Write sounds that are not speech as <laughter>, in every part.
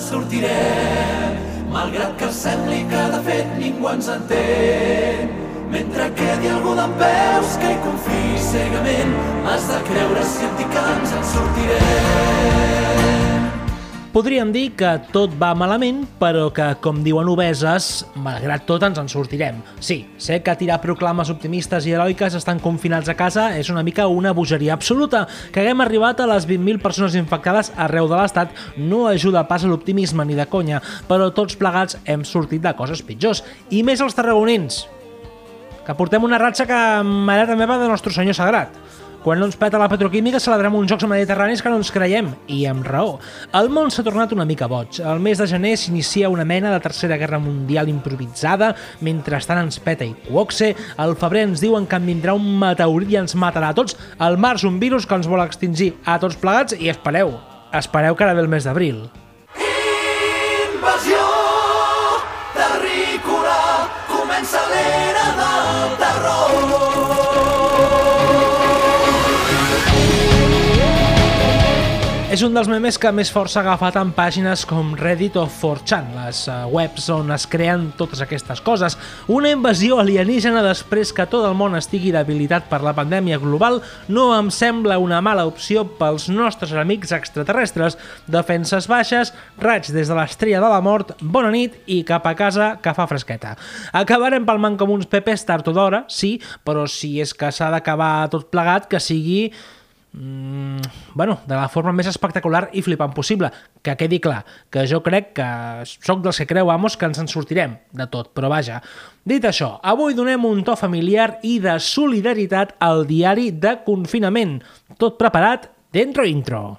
ens sortirem, malgrat que sembli que de fet ningú ens entén. Mentre quedi algú d'en peus que hi confiï cegament, has de creure científic que ens en sortirem. Podríem dir que tot va malament, però que, com diuen obeses, malgrat tot ens en sortirem. Sí, sé que tirar proclames optimistes i heroiques estan confinats a casa és una mica una bogeria absoluta. Que haguem arribat a les 20.000 persones infectades arreu de l'Estat no ajuda pas a l'optimisme ni de conya, però tots plegats hem sortit de coses pitjors. I més els tarragonins, que portem una ratxa que mare meva de Nostre Senyor Sagrat. Quan no ens peta la petroquímica celebrem uns Jocs Mediterranis que no ens creiem, i amb raó. El món s'ha tornat una mica boig. El mes de gener s'inicia una mena de tercera guerra mundial improvisada, mentrestant ens peta i cuoxe, al febrer ens diuen que en vindrà un meteorit i ens matarà a tots, al març un virus que ens vol extingir a tots plegats i espereu, espereu que ara ve el mes d'abril. Invasió És un dels memes que més força ha agafat en pàgines com Reddit o 4chan, les uh, webs on es creen totes aquestes coses. Una invasió alienígena després que tot el món estigui debilitat per la pandèmia global no em sembla una mala opció pels nostres amics extraterrestres. Defenses baixes, raig des de l'estrella de la mort, bona nit i cap a casa que fa fresqueta. Acabarem palmant com uns pepes tard o d'hora, sí, però si és que s'ha d'acabar tot plegat, que sigui mm, bueno, de la forma més espectacular i flipant possible. Que quedi clar, que jo crec que sóc dels que creu, amos, que ens en sortirem de tot, però vaja. Dit això, avui donem un to familiar i de solidaritat al diari de confinament. Tot preparat, dentro intro.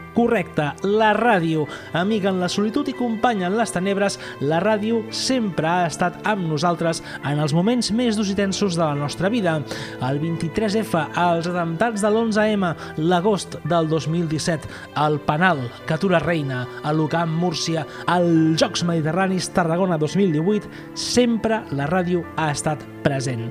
Correcte, la ràdio. Amiga en la solitud i companya en les tenebres, la ràdio sempre ha estat amb nosaltres en els moments més durs i tensos de la nostra vida. El 23F, els atemptats de l'11M, l'agost del 2017, el Penal, Catura Reina, a l'UCAM Múrcia, els Jocs Mediterranis Tarragona 2018, sempre la ràdio ha estat present.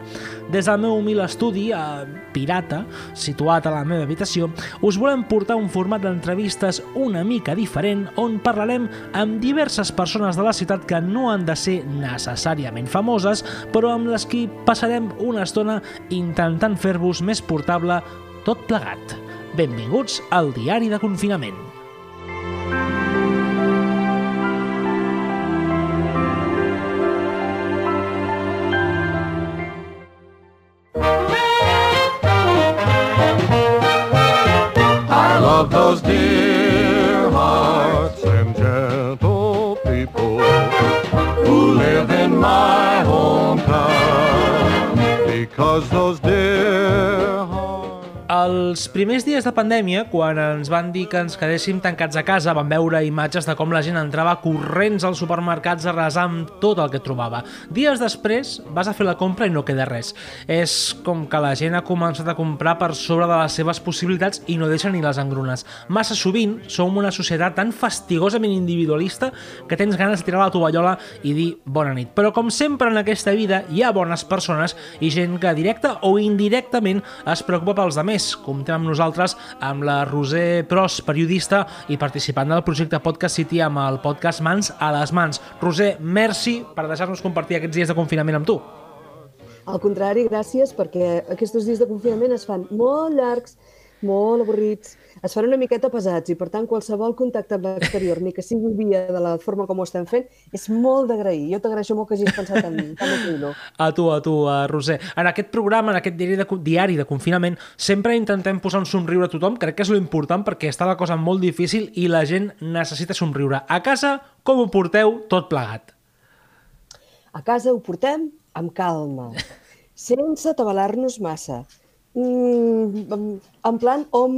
Des del meu humil estudi, a Pirata, situat a la meva habitació, us volem portar un format d'entrevistes una mica diferent on parlarem amb diverses persones de la ciutat que no han de ser necessàriament famoses, però amb les qui passarem una estona intentant fer-vos més portable tot plegat. Benvinguts al Diari de Confinament. Els primers dies de pandèmia, quan ens van dir que ens quedéssim tancats a casa, vam veure imatges de com la gent entrava corrents als supermercats a resar amb tot el que trobava. Dies després vas a fer la compra i no queda res. És com que la gent ha començat a comprar per sobre de les seves possibilitats i no deixa ni les engrunes. Massa sovint som una societat tan fastigosament individualista que tens ganes de tirar la tovallola i dir bona nit. Però com sempre en aquesta vida hi ha bones persones i gent que directa o indirectament es preocupa pels demés. Comptem amb nosaltres amb la Roser Pros, periodista i participant del projecte Podcast City amb el podcast Mans a les Mans. Roser, merci per deixar-nos compartir aquests dies de confinament amb tu. Al contrari, gràcies, perquè aquests dies de confinament es fan molt llargs, molt avorrits, es fan una miqueta pesats i, per tant, qualsevol contacte amb l'exterior, ni que sigui via de la forma com ho estem fent, és molt d'agrair. Jo t'agraeixo molt que hagis pensat en mi, tant no. A tu, a tu, a Roser. En aquest programa, en aquest diari de, diari de confinament, sempre intentem posar un somriure a tothom. Crec que és lo important perquè està la cosa molt difícil i la gent necessita somriure. A casa, com ho porteu tot plegat? A casa ho portem amb calma, sense atabalar-nos massa. Mm, en plan, om,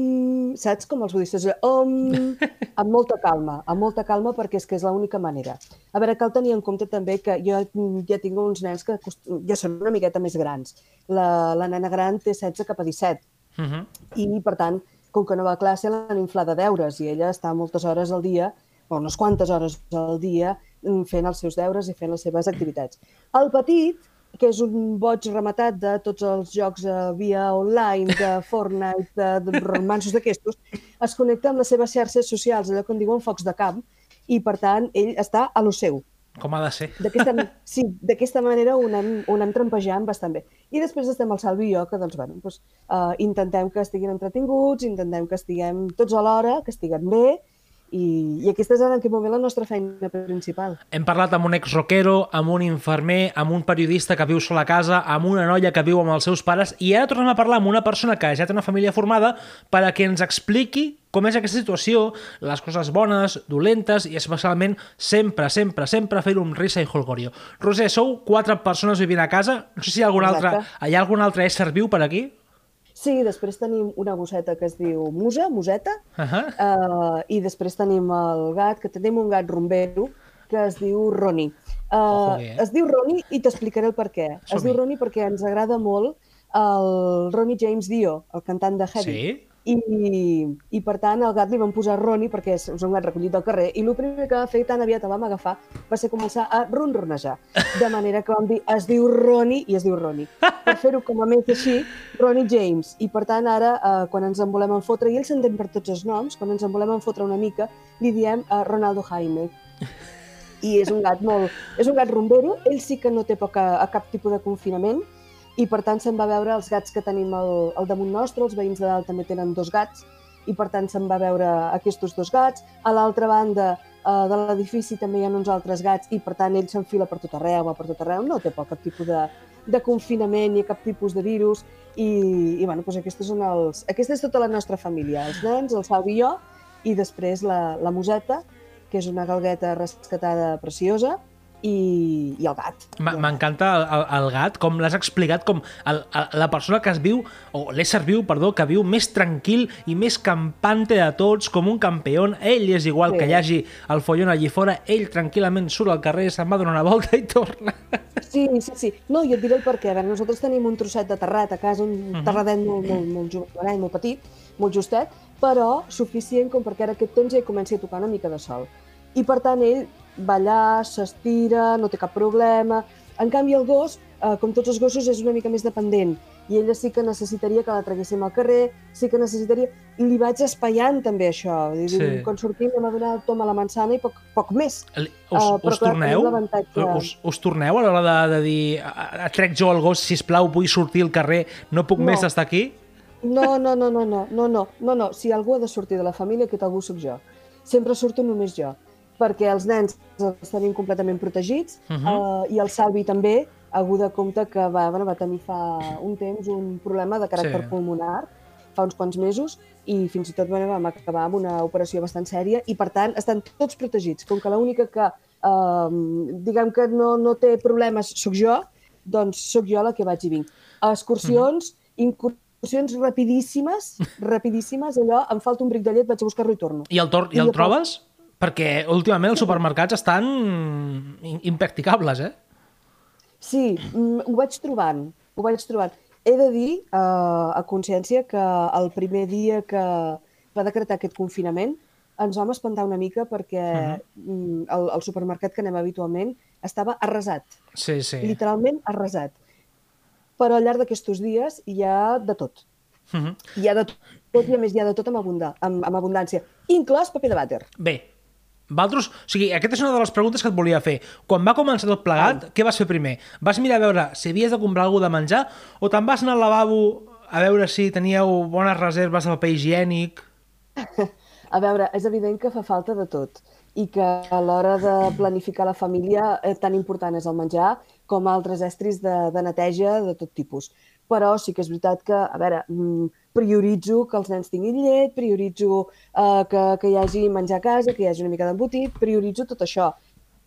saps com els budistes? Om, <laughs> amb molta calma, amb molta calma perquè és que és l'única manera. A veure, cal tenir en compte també que jo ja tinc uns nens que cost- ja són una miqueta més grans. La, la nena gran té 16 cap a 17 Uh -huh. i, per tant, com que no va a classe, l'han inflada de deures i ella està moltes hores al dia, o unes quantes hores al dia, mm, fent els seus deures i fent les seves activitats. El petit, que és un boig rematat de tots els jocs eh, via online, de <laughs> Fortnite, de, de romansos d'aquestos, es connecta amb les seves xarxes socials, allò que en diuen focs de camp, i, per tant, ell està a lo seu. Com ha de ser. <laughs> Sí, d'aquesta manera ho anem, ho anem trampejant bastant bé. I després estem el Salvi i jo, que doncs, bueno, doncs, uh, intentem que estiguin entretinguts, intentem que estiguem tots alhora, que estiguen bé, i, i aquesta és en aquest moment la nostra feina principal. Hem parlat amb un ex-rockero, amb un infermer, amb un periodista que viu sol a casa, amb una noia que viu amb els seus pares i ara tornem a parlar amb una persona que ja té una família formada per a que ens expliqui com és aquesta situació, les coses bones, dolentes i especialment sempre, sempre, sempre fer-ho amb risa i holgorio. Roser, sou quatre persones vivint a casa. No sé si hi ha algun altre, Exacte. hi ha algun altre ésser viu per aquí? Sí, després tenim una gosseta que es diu Musa, Museta, Uh -huh. uh, i després tenim el gat, que tenim un gat rombero, que es diu Roni. Uh, Ojo, eh? Es diu Roni i t'explicaré el per què. Es diu Roni perquè ens agrada molt el Ronnie James Dio, el cantant de Heavy. Sí? I, I, per tant, al gat li vam posar Roni perquè és, un gat recollit del carrer i el primer que va fer tan aviat el vam agafar va ser començar a ronronejar. De manera que vam dir, es diu Roni i es diu Roni. Per fer-ho com a més així, Ronnie James. I, per tant, ara, eh, quan ens en volem enfotre, i ell s'entén per tots els noms, quan ens en volem enfotre una mica, li diem a Ronaldo Jaime. I és un gat molt... És un gat rumbero, ell sí que no té poca, a cap tipus de confinament, i per tant se'n va veure els gats que tenim al, al damunt nostre, els veïns de dalt també tenen dos gats, i per tant se'n va veure aquests dos gats. A l'altra banda eh, de l'edifici també hi ha uns altres gats i per tant ell s'enfila per tot arreu, per tot arreu, no té por cap tipus de, de confinament ni cap tipus de virus i, i bueno, doncs aquests són els, aquesta és tota la nostra família, els nens, el Salvi i jo i després la, la Museta, que és una galgueta rescatada preciosa, i, i el gat. M'encanta el, el, el gat, com l'has explicat, com el, el, la persona que es viu, o l'ésser viu, perdó, que viu més tranquil i més campante de tots, com un campió. Ell és igual Sí. que hi hagi el follon allí fora, ell tranquil·lament surt al carrer, se'n va donar una volta i torna. Sí, sí, sí. No, jo et diré el perquè. A veure, nosaltres tenim un trosset de terrat a casa, un terradet molt, molt, molt, jovenet, molt petit, molt justet, però suficient com perquè ara aquest temps ja hi comenci a tocar una mica de sol. I per tant ell allà, s'estira, no té cap problema. En canvi el gos, eh, com tots els gossos, és una mica més dependent i ella sí que necessitaria que la traguéssim al carrer, sí que necessitaria... I li vaig espaiant també això. Dir, Sí. Quan sortim anem a donar el tom a la manzana i poc, poc més. Us, però us clar, torneu? Us, us torneu a l'hora de, de dir "A- a- trec jo el gos, sisplau, vull sortir al carrer, no puc No. més estar aquí? No, no, no, no, no, no, no, no, no. Si algú ha de sortir de la família, aquest algú sóc jo. Sempre surto només jo, perquè els nens els tenim completament protegits Uh -huh. uh, i el Salvi també, hagut de compte que va, bueno, va tenir fa un temps un problema de caràcter Sí. pulmonar, fa uns quants mesos, i fins i tot bueno, vam acabar amb una operació bastant sèria i, per tant, estan tots protegits. Com que l'única que, uh, diguem que no, no té problemes sóc jo, doncs sóc jo la que vaig i vinc. Excursions, incursions rapidíssimes, rapidíssimes, allò, em falta un bric de llet, vaig a buscar-lo i torno. I el, tor i I el jo- trobes? Perquè últimament els supermercats estan impracticables, eh? Sí, mm, ho vaig trobant, ho vaig trobant. He de dir, eh, a consciència, que el primer dia que va decretar aquest confinament ens vam espantar una mica perquè mm, el, el supermercat que anem habitualment estava arrasat, Sí, sí. literalment arrasat. Però al llarg d'aquests dies hi ha de tot. Uh -huh. Hi ha de tot i a més hi ha de tot amb, abunda, amb, amb abundància, inclòs paper de vàter. Bé, Valtros, o sigui, aquesta és una de les preguntes que et volia fer. Quan va començar tot plegat, què vas fer primer? Vas mirar a veure si havies de comprar alguna de menjar o te'n vas anar al lavabo a veure si teníeu bones reserves de paper higiènic? <laughs> A veure, és evident que fa falta de tot i que a l'hora de planificar la família eh, tan important és el menjar com altres estris de, de neteja de tot tipus. Però sí que és veritat que, a veure, mm, prioritzo que els nens tinguin llet, prioritzo eh, que, que hi hagi menjar a casa, que hi hagi una mica d'embotit, prioritzo tot això.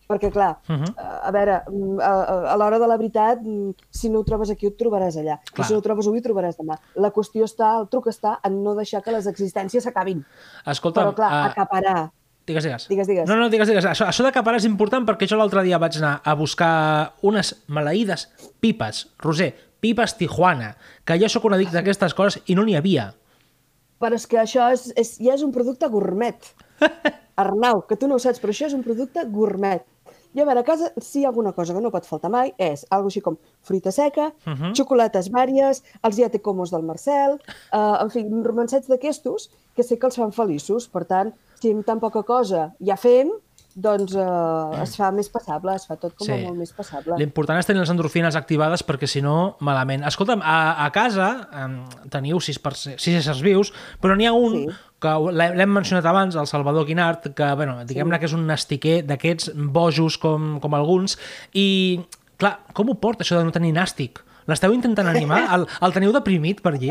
Perquè, clar, uh Mhm. -huh. a veure, mm, a, a- a l'hora de la veritat, mm, si no ho trobes aquí, ho trobaràs allà. Clar. I si no ho trobes avui, ho trobaràs demà. La qüestió està, el truc està en no deixar que les existències s'acabin. Escolta, Però, clar, eh, acaparar... Digues, digues. Digues, digues. No, no, digues, digues. Això, això d'acaparar és important perquè jo l'altre dia vaig anar a buscar unes maleïdes pipes, Roser, pipes Tijuana, que jo sóc un addicte d'aquestes coses i no n'hi havia. Però és que això és, és, ja és un producte gourmet. <laughs> Arnau, que tu no ho saps, però això és un producte gourmet. I a veure, a casa, si hi ha alguna cosa que no pot faltar mai, és algo així com fruita seca, uh Mhm. -huh. xocolates vàries, els diatecomos del Marcel, eh, en fi, romancets d'aquestos que sé que els fan feliços. Per tant, si amb tan poca cosa ja fem, doncs eh, es fa més passable, es fa tot com Sí. molt més passable. L'important és tenir les endorfines activades perquè si no, malament. Escolta'm, a, a casa em, teniu sis, per, sis éssers vius, però n'hi ha un Sí. que l'he- l'hem mencionat abans, el Salvador Guinart, que, bueno, diguem-ne que és un nastiquer d'aquests bojos com, com alguns, i, clar, com ho porta això de no tenir nàstic? L'esteu intentant animar? <laughs> El, el teniu deprimit per allí?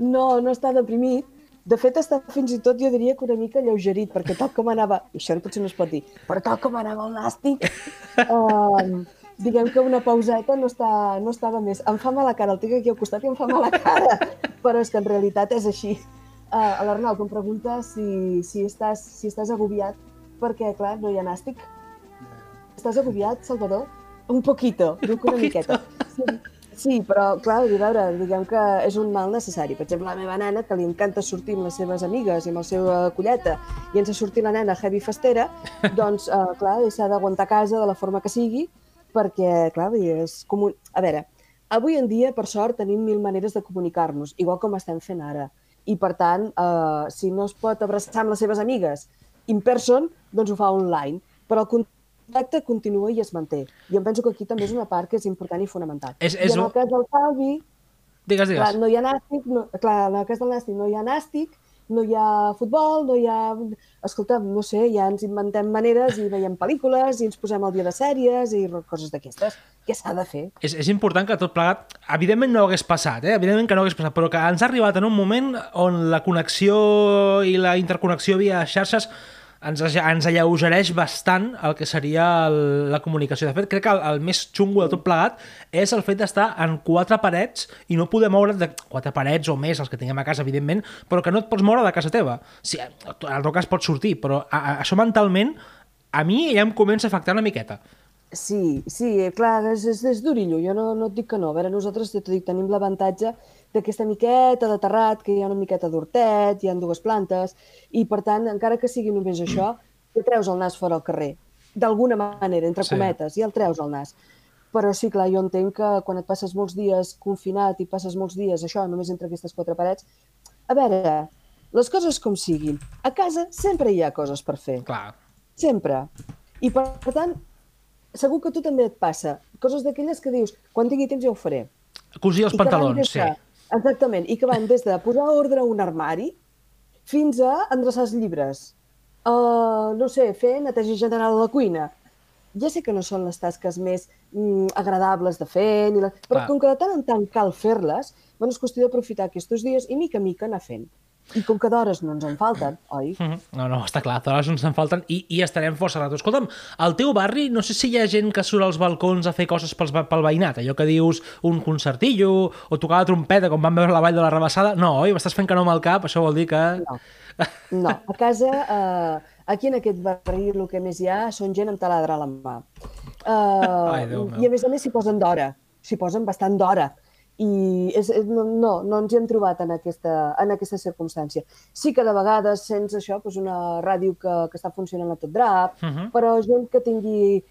No, no està deprimit. De fet, està fins i tot, jo diria que una mica lleugerit, perquè tal com anava, i això potser no es pot dir, però tal com anava el nàstic, eh, diguem que una pauseta no, està, no estava més. Em fa mala cara, el tinc aquí al costat i em fa mala cara, però és que en realitat és així. Uh, L'Arnau, que em pregunta si, si, estàs, si estàs agobiat perquè, clar, no hi ha nàstic. Estàs agobiat, Salvador? Un poquito, diu que una Poquito. miqueta. Sí, sí, però, clar, a veure, diguem que és un mal necessari. Per exemple, la meva nena, que li encanta sortir amb les seves amigues i amb la seva colleta, i ens ha sortit la nena heavy festera, <laughs> doncs, eh, clar, s'ha d'aguantar a casa de la forma que sigui, perquè, clar, és com un... A veure, avui en dia, per sort, tenim mil maneres de comunicar-nos, igual com estem fent ara. I, per tant, eh, si no es pot abraçar amb les seves amigues in person, doncs ho fa online. Però el contacte continua i es manté. I em penso que aquí també és una part que és important i fonamental. És- és I en el cas del Salvi, Digues, digues. clar, no hi ha nàstic, no, clar, en el cas del nàstic no hi ha nàstic, no hi ha futbol, no hi ha... Escolta, no sé, ja ens inventem maneres i veiem pel·lícules i ens posem al dia de sèries i coses d'aquestes. Què s'ha de fer? és, és important que tot plegat, evidentment no hagués passat, eh? evidentment que no hagués passat, però que ens ha arribat en un moment on la connexió i la interconnexió via xarxes ens, ens alleugereix bastant el que seria el, la comunicació. De fet, crec que el, el més xungo de tot plegat és el fet d'estar en quatre parets i no poder moure't de quatre parets o més, els que tinguem a casa, evidentment, però que no et pots moure de casa teva. Sí, en teu cas pots sortir, però a, a, això mentalment a mi ja em comença a afectar una miqueta. Sí, sí, clar, és, és, és durillo, jo no, no et dic que no. A veure, nosaltres, ja t'ho dic, tenim l'avantatge d'aquesta miqueta de terrat, que hi ha una miqueta d'hortet, hi ha dues plantes, i per tant, encara que sigui només això, ja treus el nas fora al carrer, d'alguna manera, entre Sí. cometes, ja el treus el nas. Però sí, clar, jo entenc que quan et passes molts dies confinat i passes molts dies, això, només entre aquestes quatre parets, a veure, les coses com siguin, a casa sempre hi ha coses per fer. Clar. Sempre. I per tant, segur que a tu també et passa. Coses d'aquelles que dius, quan tingui temps ja ho faré. Cosir els I pantalons, sí. de- Exactament. I que van des de posar ordre a un armari fins a endreçar els llibres. Uh, no sé, fer neteja general a la cuina. Ja sé que no són les tasques més mm, agradables de fer, ni la... però Clar. com que de tant en tant cal fer-les, bueno, és qüestió d'aprofitar aquests dies i mica en mica anar fent. I com que d'hores no ens en falten, oi? Mhm. No, no, està clar, totes ens en falten i, i estarem força ratos. Escolta'm, al teu barri no sé si hi ha gent que surt als balcons a fer coses pels, pel veïnat, allò que dius un concertillo o tocar la trompeta com vam veure la Vall de la Rebassada. No, oi? M'estàs fent que no amb el cap, això vol dir que... No. No, a casa, eh, aquí en aquest barri el que més hi ha són gent amb taladra a la mà. Eh, Ai. I a més a més s'hi posen d'hora, s'hi posen bastant d'hora. I és, no, no, no ens hi hem trobat en aquesta, en aquesta circumstància. Sí que de vegades sents això, doncs una ràdio que, que està funcionant a tot drap, Uh -huh. però gent que tingui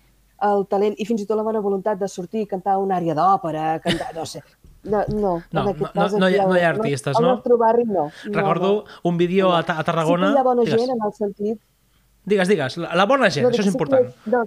el talent i fins i tot la bona voluntat de sortir i cantar una àrea d'òpera, cantar, no sé, no, no, No, en aquest no- cas no hi ha- no hi ha al- artistes, al no? nostre barri no. no, Recordo no. un vídeo a, a Tarragona... Sí que hi ha bona Digues. gent en el sentit... Digues, digues, la, la bona gent, No, això que és sí que- important. no,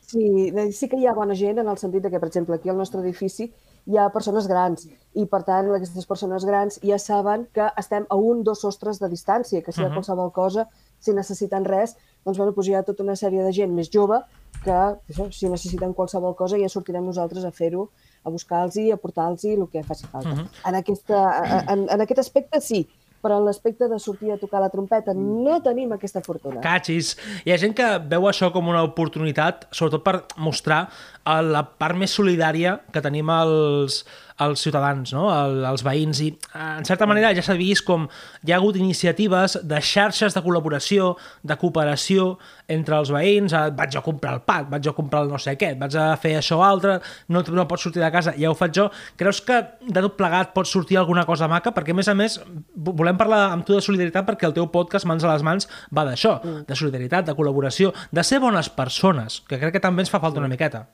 sí, sí que hi ha bona gent en el sentit de que, per exemple, aquí al nostre edifici hi ha persones grans i, per tant, aquestes persones grans ja saben que estem a un, dos sostres de distància, que si hi ha qualsevol cosa, si necessiten res, doncs, bueno, doncs hi ha tota una sèrie de gent més jove que, això, si necessiten qualsevol cosa, ja sortirem nosaltres a fer-ho, a buscar-los i a portar-los el que faci falta. Mhm. en, aquesta, en, en aquest aspecte, sí, però en l'aspecte de sortir a tocar la trompeta no tenim aquesta fortuna. Catxis. Hi ha gent que veu això com una oportunitat, sobretot per mostrar eh, la part més solidària que tenim els, els ciutadans, no? El, els veïns. I, en certa manera, ja s'ha vist com hi ha hagut iniciatives de xarxes de col·laboració, de cooperació entre els veïns. Eh, vaig a comprar el pat, vaig a comprar el no sé què, vaig a fer això o altre, no, no pots sortir de casa, ja ho faig jo. Creus que de tot plegat pot sortir alguna cosa maca? Perquè, a més a més, volem parlar amb tu de solidaritat perquè el teu podcast Mans a les mans va d'això, mm. de solidaritat, de col·laboració, de ser bones persones, que crec que també ens fa falta una miqueta.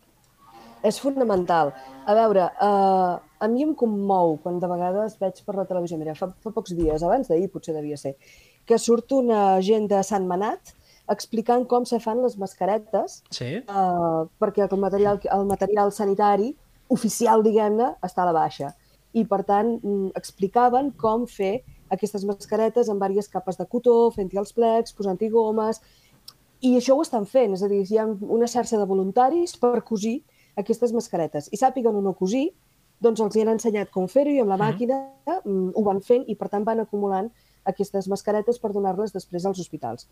És fonamental. A veure, uh, a mi em commou quan de vegades veig per la televisió, mira, fa, fa pocs dies, abans d'ahir potser devia ser, que surt una gent de Sant Manat explicant com se fan les mascaretes Sí? uh, perquè el material, el material sanitari oficial, diguem-ne, està a la baixa. I, per tant, mm, explicaven com fer aquestes mascaretes amb diverses capes de cotó, fent-hi els plecs, posant-hi gomes... I això ho estan fent, és a dir, hi ha una xarxa de voluntaris per cosir aquestes mascaretes. I sàpiguen o no cosir, doncs els hi han ensenyat com fer-ho i amb la màquina mm, ho van fent i, per tant, van acumulant aquestes mascaretes per donar-les després als hospitals.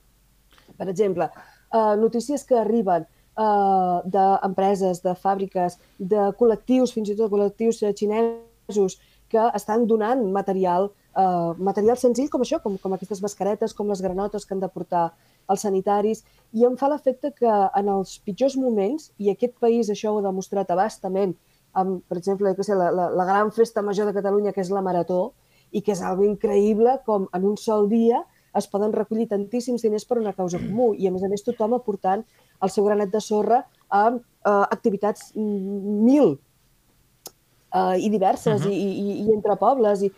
Per exemple, eh, notícies que arriben eh, d'empreses, de fàbriques, de col·lectius, fins i tot col·lectius eh, xinesos, que estan donant material, eh, material senzill com això, com, com aquestes mascaretes, com les granotes que han de portar els sanitaris, i em fa l'efecte que en els pitjors moments, i aquest país això ho ha demostrat abastament, amb, per exemple, que sé, la, la, la gran festa major de Catalunya, que és la Marató, i que és algo increïble com en un sol dia es poden recollir tantíssims diners per una causa comú i, a més a més, tothom aportant el seu granet de sorra a uh, activitats mm, mil uh, i diverses, uh -huh. i, i, i entre pobles. I...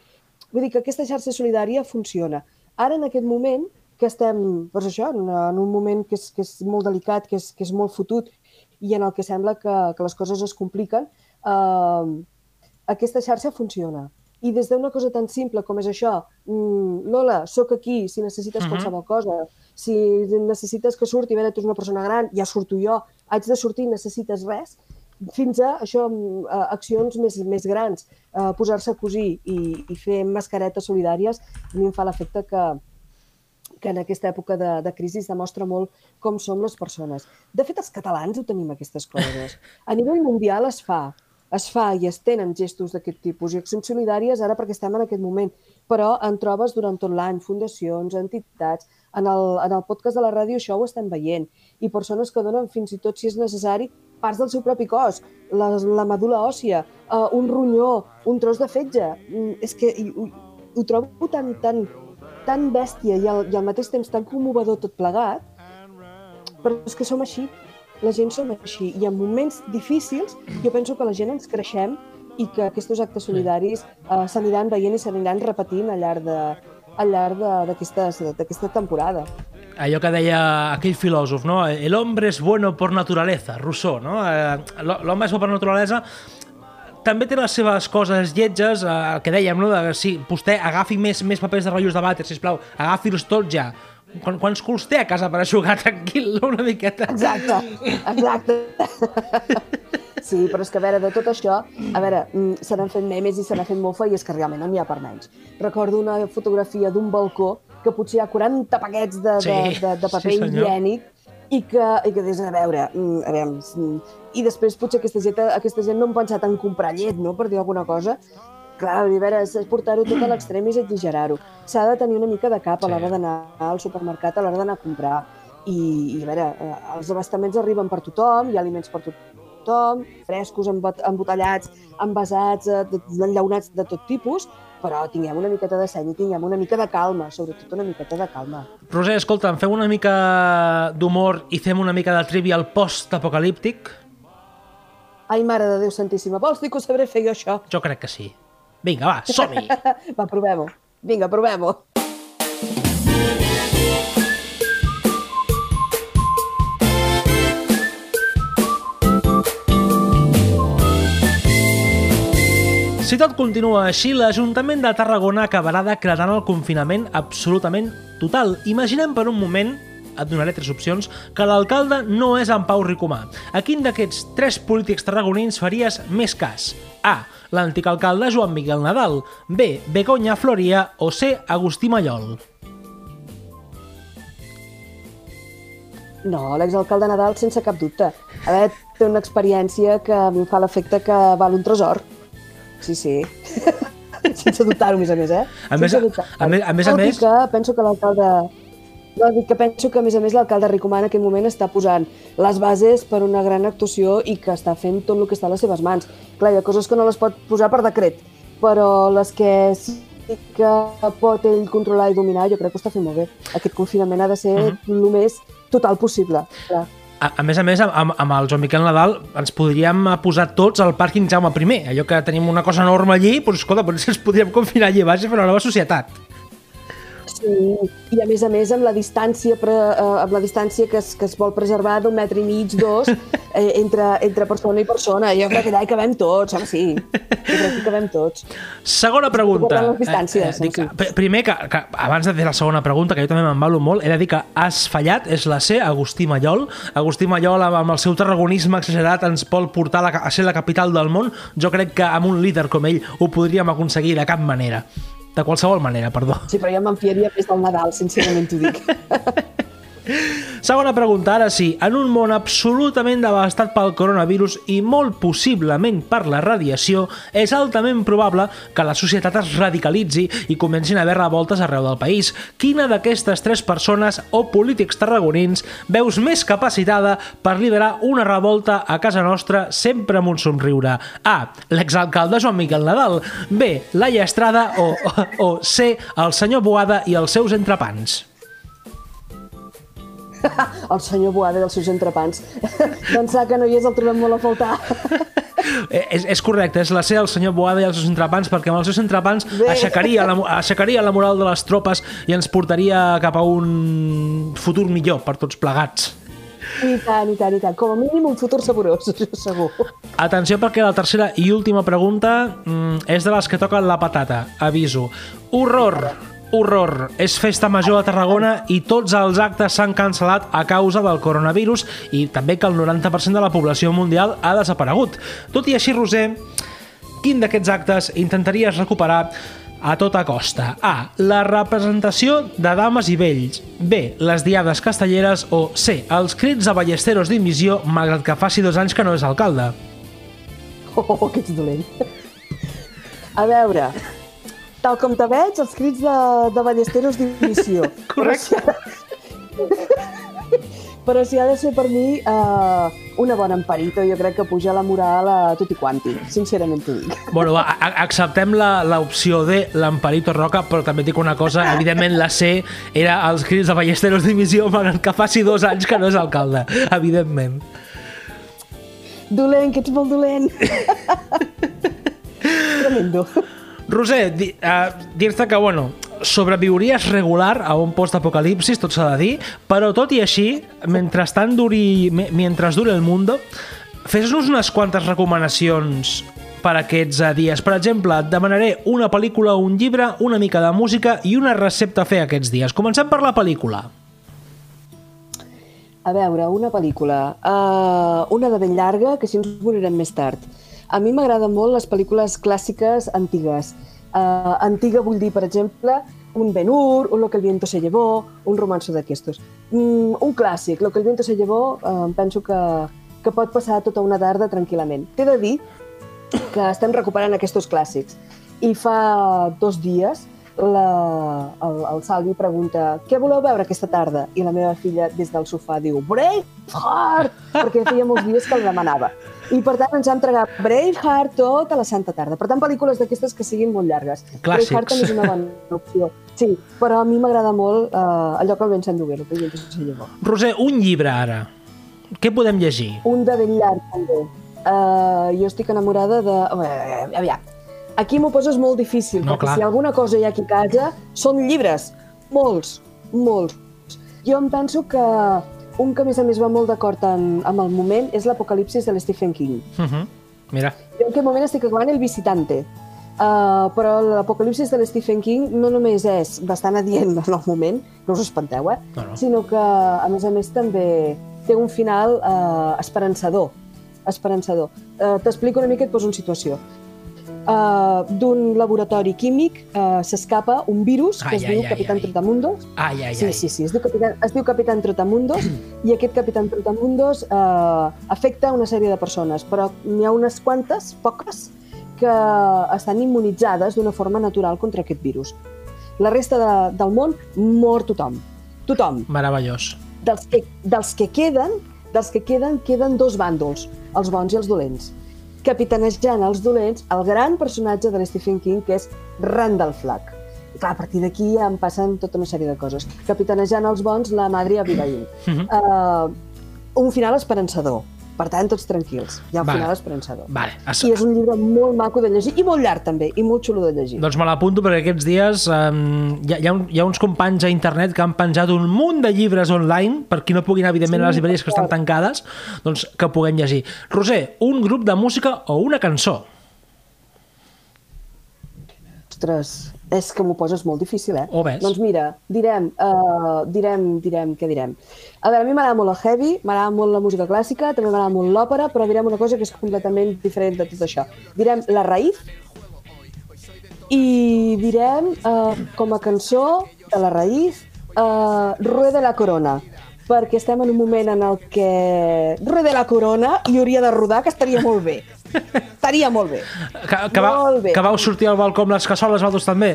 Vull dir que aquesta xarxa solidària funciona. Ara, en aquest moment, que estem, doncs això, en, en un moment que és, que és molt delicat, que és, que és molt fotut i en el que sembla que, que les coses es compliquen, eh, aquesta xarxa funciona. I des d'una cosa tan simple com és això, mm, Lola, sóc aquí si necessites uh -huh. qualsevol cosa, si necessites que surti, veure, tu ets una persona gran, ja surto jo, haig de sortir, necessites res, fins a això, mm, a accions més, més grans, eh, posar-se a cosir i, i fer mascaretes solidàries, a mi em fa l'efecte que, que en aquesta època de, de crisi es demostra molt com som les persones. De fet, els catalans ho tenim, aquestes coses. A nivell mundial es fa, es fa i es tenen gestos d'aquest tipus i accions solidàries ara perquè estem en aquest moment, però en trobes durant tot l'any, fundacions, entitats, en el, en el podcast de la ràdio això ho estem veient, i persones que donen fins i tot, si és necessari, parts del seu propi cos, la, la medula òssia, uh, un ronyó, un tros de fetge. Mm, és que i, ho, ho trobo tan, tan, tan bèstia i al, i al mateix temps tan commovedor tot plegat, però és que som així, la gent som així, i en moments difícils jo penso que la gent ens creixem i que aquests actes solidaris uh, s'aniran veient i s'aniran repetint al llarg de, al llarg d'aquesta temporada. allò que deia aquell filòsof, no? El hombre es bueno por naturaleza, Rousseau, no? Eh, L'home és bo per naturalesa, també té les seves coses lletges, eh, el que dèiem, no? De, si vostè agafi més, més papers de rotllos de vàter, sisplau, agafi-los tots ja. Quan, quants culs té a casa per aixugar <laughs> tranquil, una miqueta? Exacte, exacte. <laughs> Sí, però és que a veure, de tot això, a veure, mm, se n'han fet memes i se n'ha fet mofa i és que realment no n'hi ha per menys. Recordo una fotografia d'un balcó que potser hi ha 40 paquets de, Sí, de, de, de paper sí, senyor. higiènic i que, i que des de veure, mm, a veure, mm, i després potser aquesta gent, aquesta gent no han pensat en comprar llet, no?, per dir alguna cosa. Clar, a veure, portar-ho tot a l'extrem és exagerar-ho. S'ha de tenir una mica de cap a l'hora d'anar al supermercat, a l'hora d'anar a comprar. I, i a veure, eh, els abastaments arriben per tothom, hi ha aliments per tothom, frescos, embot embotellats, envasats, eh, de- enllaunats de tot tipus, però tinguem una miqueta de seny i tinguem una mica de calma, sobretot una miqueta de calma. Roser, escolta'm, fem una mica d'humor i fem una mica de trivial post-apocalíptic? Ai, mare de Déu Santíssima, vols dir que ho sabré fer jo, això? Jo crec que sí. Vinga, va, som-hi! <laughs> Va, provem-ho. Vinga, provem-ho. Si tot continua així, l'Ajuntament de Tarragona acabarà decretant el confinament absolutament total. Imaginem per un moment et donaré tres opcions, que l'alcalde no és en Pau Ricomà. A quin d'aquests tres polítics tarragonins faries més cas? A. L'antic alcalde Joan Miguel Nadal. B. Begoña Floria. O C. Agustí Mallol. No, l'exalcalde Nadal, sense cap dubte. A veure, té una experiència que a mi em fa l'efecte que val un tresor. Sí, sí. <laughs> sense dubtar-ho, a més a més, eh? A més- sense dubtar-ho. a més- a més a més- que penso que l'alcalde... No, dic que penso que, a més a més, l'alcalde Ricomà en aquest moment està posant les bases per una gran actuació i que està fent tot el que està a les seves mans. Clar, hi ha coses que no les pot posar per decret, però les que sí que pot ell controlar i dominar, jo crec que ho està fent molt bé. Aquest confinament ha de ser Mhm. el més total possible. Clar. A, a més a més, amb, amb el Joan Miquel Nadal ens podríem posar tots al pàrquing Jaume I. Allò que tenim una cosa enorme allí, doncs escolta, potser ens podríem confinar allí a baix i fer una nova societat. Sí, i a més a més amb la distància, pre, eh, amb la distància que es, que es vol preservar d'un metre i mig, dos, <laughs> eh, entre, entre persona i persona. Jo crec que allà hi cabem tots, home, sí. Jo crec que hi cabem tots. Segona pregunta. Les distàncies, dic, sí. pr- primer, que, que abans de fer la segona pregunta, que jo també m'embalo molt, he de dir que has fallat, és la C, Agustí Mallol. Agustí Mallol, amb, amb el seu tarragonisme exagerat, ens vol portar la, a ser la capital del món. Jo crec que amb un líder com ell ho podríem aconseguir de cap manera. De qualsevol manera, perdó. Sí, però jo m'enfiaria més del Nadal, sincerament t'ho dic. <laughs> Segona pregunta, ara sí. En un món absolutament devastat pel coronavirus i molt possiblement per la radiació, és altament probable que la societat es radicalitzi i comencin a haver revoltes arreu del país. Quina d'aquestes tres persones o polítics tarragonins veus més capacitada per liderar una revolta a casa nostra sempre amb un somriure? A. L'exalcalde Joan Miquel Nadal. B. Laia Estrada. O, o, o C. El senyor Boada i els seus entrepans. El senyor Boada i els seus entrepans. <laughs> Pensar que no hi és el trobem molt a faltar. <laughs> Eh, És, és correcte, és la C del senyor Boada i els seus entrepans, perquè amb els seus entrepans Bé. aixecaria la, aixecaria la moral de les tropes i ens portaria cap a un futur millor per tots plegats. I tant, i tant, i tant. Com a mínim un futur saborós, <laughs> segur. Atenció perquè la tercera i última pregunta mm, és de les que toquen la patata. Aviso. Horror! Horror! És festa major a Tarragona i tots els actes s'han cancel·lat a causa del coronavirus i també que el 90% de la població mundial ha desaparegut. Tot i així, Roser, quin d'aquests actes intentaries recuperar a tota costa? A. La representació de dames i vells. B. Les diades castelleres. O C. Els crits de ballesteros d'immissió, malgrat que faci dos anys que no és alcalde. Oh, que ets dolent. A veure, tal com te veig, els crits de, de ballesteros <laughs> d'inició. Correcte. Però si ha de ser per mi uh, una bona emparita, jo crec que puja la moral a tot i quanti, sincerament t'ho dic. Bueno, va, acceptem la- l'opció de l'Amparito Roca, però també dic una cosa, evidentment la C era els crits de ballesteros d'emissió, malgrat que faci dos anys que no és alcalde, evidentment. Dolent, que ets molt dolent. <laughs> Tremendo. Roser, di, uh, dir-te que, bueno, sobreviuries regular a un post-apocalipsis, tot s'ha de dir, però tot i així, mentrestant duri, me- mentre dure el mundo, fes-nos unes quantes recomanacions per aquests eh, dies. Per exemple, et demanaré una pel·lícula, un llibre, una mica de música i una recepta a fer aquests dies. Comencem per la pel·lícula. A veure, una pel·lícula. Uh, una de ben llarga, que si ens veurem més tard. A mi m'agraden molt les pel·lícules clàssiques antigues. Uh, antiga vull dir, per exemple, un Ben-Hur, un Lo que el viento se llevó, un romanço d'aquestos. Mm, un clàssic, Lo que el viento se llevó, uh, penso que, que pot passar tota una tarda tranquil·lament. T'he de dir que estem recuperant aquests clàssics. I fa dos dies la, el, el Salvi pregunta què voleu veure aquesta tarda? I la meva filla des del sofà diu Braveheart! perquè feia molts dies que el demanava. I per tant ens vam entregar Braveheart tota la santa tarda. Per tant, pel·lícules d'aquestes que siguin molt llargues. Clàssics. Braveheart també és una bona opció. Sí, però a mi m'agrada molt eh, allò que el Ben s'endugué, el que jo. Roser, un llibre ara. Què podem llegir? Un de ben llarg, també. Uh, jo estic enamorada de... Uh, aviam, aquí m'ho poses molt difícil, No, perquè clar. si alguna cosa hi ha aquí a casa, són llibres. Molts, molts. Jo em penso que un que a més a més va molt d'acord amb el moment és l'Apocalipsis de l'Stephen King. Uh -huh. Mira. Jo en aquest moment estic acabant El Visitante, Uh, però l'apocalipsis de l'Stephen King no només és bastant adient en el moment, no us espanteu, eh? No, no. sinó que, a més a més, també té un final uh, esperançador. esperançador. Uh, T'explico una mica i et poso en situació. Uh, D'un laboratori químic uh, s'escapa un virus que Ai, es ai, diu ai, Capitán ai. Trotamundos, Ai, ai, Sí, ai. sí, sí, es diu Capitán, es diu Capitán Trotamundos i aquest Capitán Trotamundos eh, afecta una sèrie de persones, però n'hi ha unes quantes, poques, que estan immunitzades d'una forma natural contra aquest virus. La resta de, del món mor tothom. Tothom. Meravellós. Dels que, dels que queden, dels que queden, queden dos bàndols, els bons i els dolents. Capitanejant els dolents, el gran personatge de l'Stephen King, que és Randall Flagg. I clar, a partir d'aquí ja em passen tota una sèrie de coses. Capitanejant els bons, la Madre Abigail. Mhm. uh, un final esperançador. Per tant, tots tranquils. Ha un Vale. final esperançador. Vale, es, I és un llibre molt maco de llegir, i molt llarg també, i molt xulo de llegir. doncs me l'apunto perquè aquests dies um, hi, ha, hi, ha un, hi ha uns companys a internet que han penjat un munt de llibres online, per qui no pugui anar, evidentment, a les llibreries que estan tancades, doncs que puguem llegir. Roser, un grup de música o una cançó? Ostres, és que m'ho poses molt difícil, eh? Ho ves. Doncs mira, direm, uh, direm, direm, què direm? A veure, a mi m'agrada molt el heavy, m'agrada molt la música clàssica, també m'agrada molt l'òpera, però direm una cosa que és completament diferent de tot això. Direm La Raïf i direm, uh, com a cançó de La Raïf, uh, Rueda la Corona perquè estem en un moment en el que Rueda la Corona i hauria de rodar, que estaria molt bé. Estaria molt bé. Que, que, va, Molt bé. que vau sortir al balcó amb les cassoles, vosaltres també?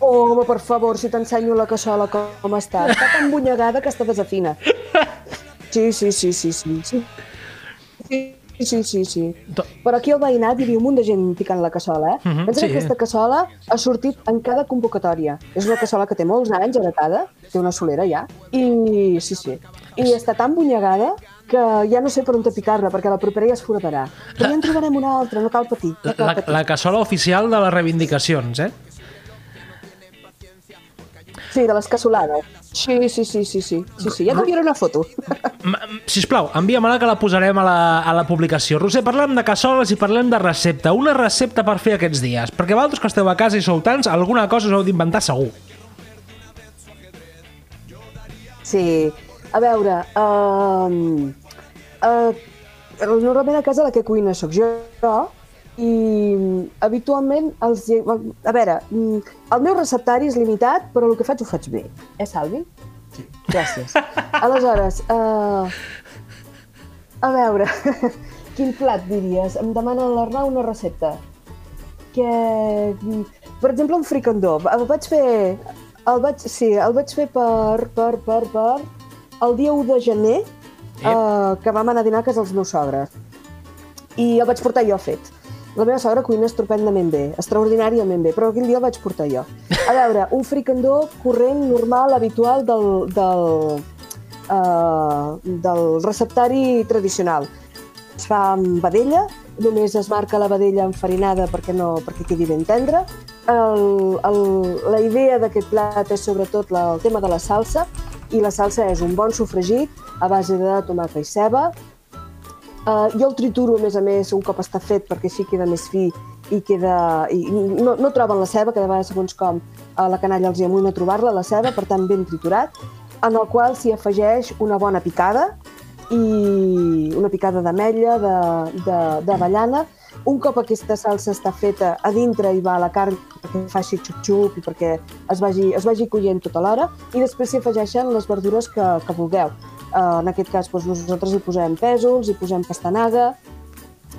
Oh, home, per favor, si t'ensenyo la cassola com està. Està tan bunyegada que està desafina. Sí, sí, sí, sí, sí. sí. Sí, sí, sí, sí. Però aquí al veïnat hi havia un munt de gent picant la cassola, eh? Mhm, Pensa sí. que aquesta cassola ha sortit en cada convocatòria. És una cassola que té molts anys heretada, té una solera ja, i sí, sí. I està tan bunyegada que ja no sé per on te picar-la, perquè la propera ja es foradarà. Però ja en trobarem una altra, no cal patir. No La, cal la, patir. la cassola oficial de les reivindicacions, eh? Sí, de les cassolades. Sí, sí, sí, sí, sí. Sí, sí, ja t'enviaré una foto. Sisplau, envia-me-la que la posarem a la, a la publicació. Roser, parlem de cassoles i parlem de recepta. Una recepta per fer aquests dies. Perquè vosaltres que esteu a casa i sou tants, alguna cosa us heu d'inventar segur. Sí, a veure, um, uh, normalment a casa la que cuina sóc jo i habitualment els... A veure, mm, el meu receptari és limitat, però el que faig ho faig bé. Eh, Salvi? Sí. Gràcies. Aleshores, uh, a veure, <laughs> quin plat diries? Em demana l'Arnau una recepta. Que, mm, per exemple, un fricandó. El vaig fer... El vaig, sí, el vaig fer per, per, per, per el dia 1 de gener, eh, que vam anar a dinar a casa dels meus sogres. I el vaig portar jo fet. La meva sogra cuina estupendament bé, extraordinàriament bé, però aquell dia el vaig portar jo. A veure, un fricandó corrent, normal, habitual del, del, uh, del receptari tradicional. Es fa amb vedella, només es marca la vedella enfarinada perquè, no, perquè quedi ben tendra. El, el, la idea d'aquest plat és sobretot la, el tema de la salsa, i la salsa és un bon sofregit a base de tomata i ceba, Uh, jo el trituro, a més a més, un cop està fet, perquè així queda més fi i queda... I no, no troben la ceba, que de vegades, segons com, a la canalla els hi amunt a trobar-la, la ceba, per tant, ben triturat, en el qual s'hi afegeix una bona picada i una picada d'ametlla, de- de- d'avellana. Un cop aquesta salsa està feta, a dintre hi va la carn perquè faci xup-xup i perquè es vagi, es vagi collent tota l'hora i després s'hi afegeixen les verdures que, que vulgueu. Uh, en aquest cas, doncs, nosaltres hi posem pèsols, hi posem pastanaga,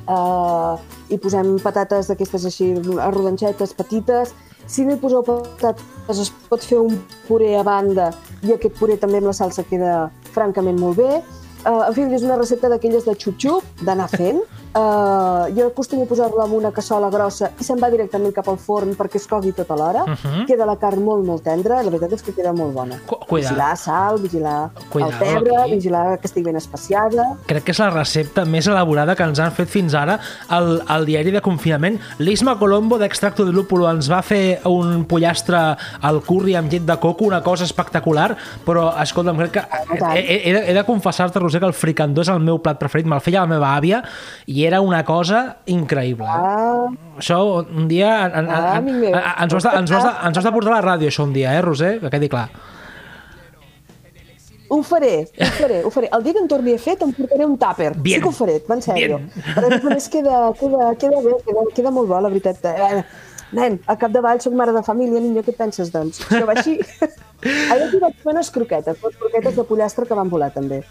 uh, hi posem patates d'aquestes així, arrodanxetes, petites. Si no hi poseu patates, es pot fer un puré a banda i aquest puré també amb la salsa queda francament molt bé. Uh, en fi, és una recepta d'aquelles de xup-xup, d'anar fent. Uh, <laughs> jo acostumo a posar-la en una cassola grossa i se'n va directament cap al forn perquè es cogui tota l'hora. Mhm. Queda la carn molt, molt tendra. La veritat és que queda molt bona. Cu- cuidado. Vigilar sal, vigilar Cuidado el pebre, aquí. vigilar que estigui ben especiada. Crec que és la recepta més elaborada que ens han fet fins ara al, al diari de confinament. L'Isma Colombo d'Extracto de Lúpulo ens va fer un pollastre al curri amb llet de coco, una cosa espectacular, però, escolta'm, crec que he, he, he de, he de confessar-te, Que el fricandó és el meu plat preferit, me'l feia la meva àvia i era una cosa increïble. Ah, Això un dia en, en, Ah, en, en, ens, ho has de, ens, ho has de, ens ho has de portar a la ràdio, això un dia, eh, Roser? Que quedi clar. ho faré, ho faré, ho faré. El dia que en torni a fer te'n portaré un tàper. Bien. Sí que ho faré, va en sèrio. Però més més queda, queda, queda bé, queda, queda molt bo, la veritat. Eh, nen, a capdavall soc mare de família, niño, què penses, doncs? Això va així. <laughs> Ahir aquí vaig fer unes croquetes, unes croquetes de pollastre que van volar, també.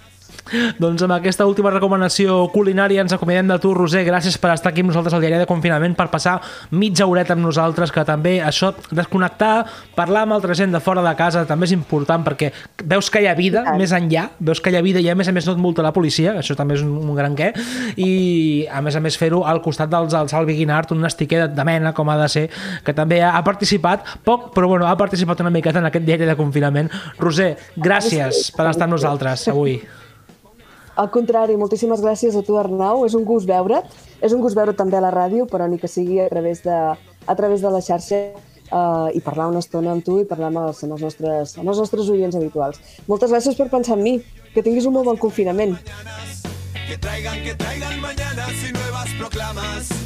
Doncs amb aquesta última recomanació culinària ens acomiadem de tu, Roser. Gràcies per estar aquí amb nosaltres al diari de confinament, per passar mitja horeta amb nosaltres, que també això, desconnectar, parlar amb altra gent de fora de casa també és important perquè veus que hi ha vida tant. més enllà, veus que hi ha vida i a més a més no et multa la policia, això també és un, un gran què, i a més a més fer-ho al costat dels del Salvi Guinart, un estiquer de, de mena, com ha de ser, que també ha, ha participat, poc, però bueno, ha participat una miqueta en aquest diari de confinament. Roser, gràcies per estar amb nosaltres avui. Al contrari, moltíssimes gràcies a tu, Arnau. És un gust veure't. És un gust veure't també a la ràdio, però ni que sigui a través de, a través de la xarxa uh, i parlar una estona amb tu i parlar amb els, amb, els nostres, amb els nostres oients habituals. Moltes gràcies per pensar en mi. Que tinguis un molt bon confinament. Que traigan, que traigan mañanas y nuevas proclamas.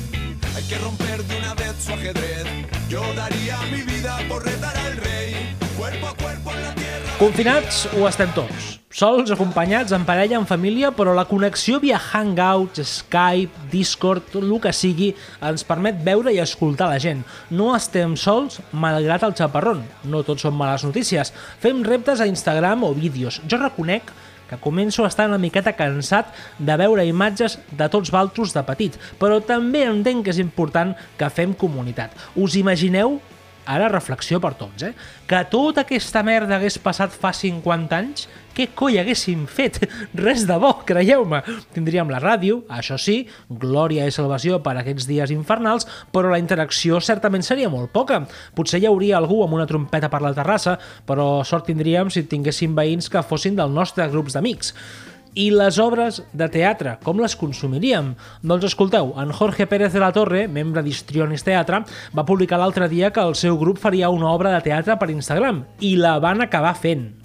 Hay que romper de una vez su ajedrez. Yo daría mi vida por retar al rey. Cuerpo a cuerpo en la tierra. Confinats ho estem tots. Sols, acompanyats, en parella, en família, però la connexió via Hangouts, Skype, Discord, tot el que sigui, ens permet veure i escoltar la gent. No estem sols, malgrat el xaparrón. No tots són males notícies. Fem reptes a Instagram o vídeos. Jo reconec començo a estar una miqueta cansat de veure imatges de tots valtros de petit, però també entenc que és important que fem comunitat. Us imagineu ara reflexió per tots, eh? Que tota aquesta merda hagués passat fa 50 anys, què coi haguéssim fet? <laughs> Res de bo, creieu-me. Tindríem la ràdio, això sí, glòria i salvació per aquests dies infernals, però la interacció certament seria molt poca. Potser hi hauria algú amb una trompeta per la terrassa, però sort tindríem si tinguéssim veïns que fossin del nostre grups d'amics. I les obres de teatre, com les consumiríem? Doncs escolteu, en Jorge Pérez de la Torre, membre d'Histrionis Teatre, va publicar l'altre dia que el seu grup faria una obra de teatre per Instagram i la van acabar fent.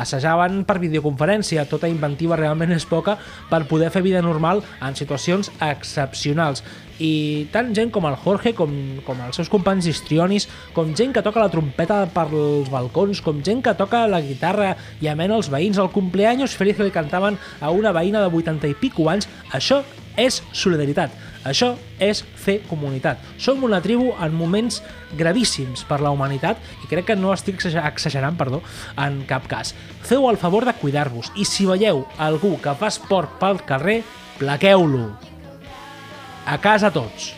Assajaven per videoconferència, tota inventiva realment és poca per poder fer vida normal en situacions excepcionals. I tant gent com el Jorge, com, com els seus companys histrionis, com gent que toca la trompeta pels balcons, com gent que toca la guitarra i amena els veïns, el cumpleaños feliz que li cantaven a una veïna de 80 i pico anys, això és solidaritat. Això és fer comunitat. Som una tribu en moments gravíssims per la humanitat i crec que no estic exager- exagerant perdó, en cap cas. Feu el favor de cuidar-vos i si veieu algú que fa esport pel carrer, plaqueu-lo. A casa tots.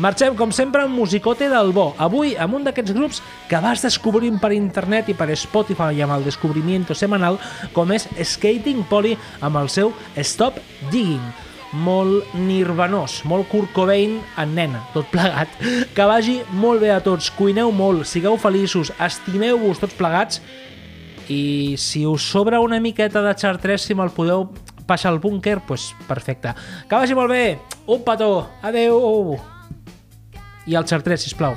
Marxem, com sempre, amb musicote del bo. Avui, amb un d'aquests grups que vas descobrint per internet i per Spotify amb el descobrimiento semanal, com és Skating Polly amb el seu Stop Digging molt nirvanós, molt Kurt Cobain en nena, tot plegat. Que vagi molt bé a tots, cuineu molt, sigueu feliços, estimeu-vos tots plegats i si us sobra una miqueta de xartres, si me'l podeu passar al búnquer, doncs perfecte. Que vagi molt bé, un petó, adeu! I el xartres, sisplau.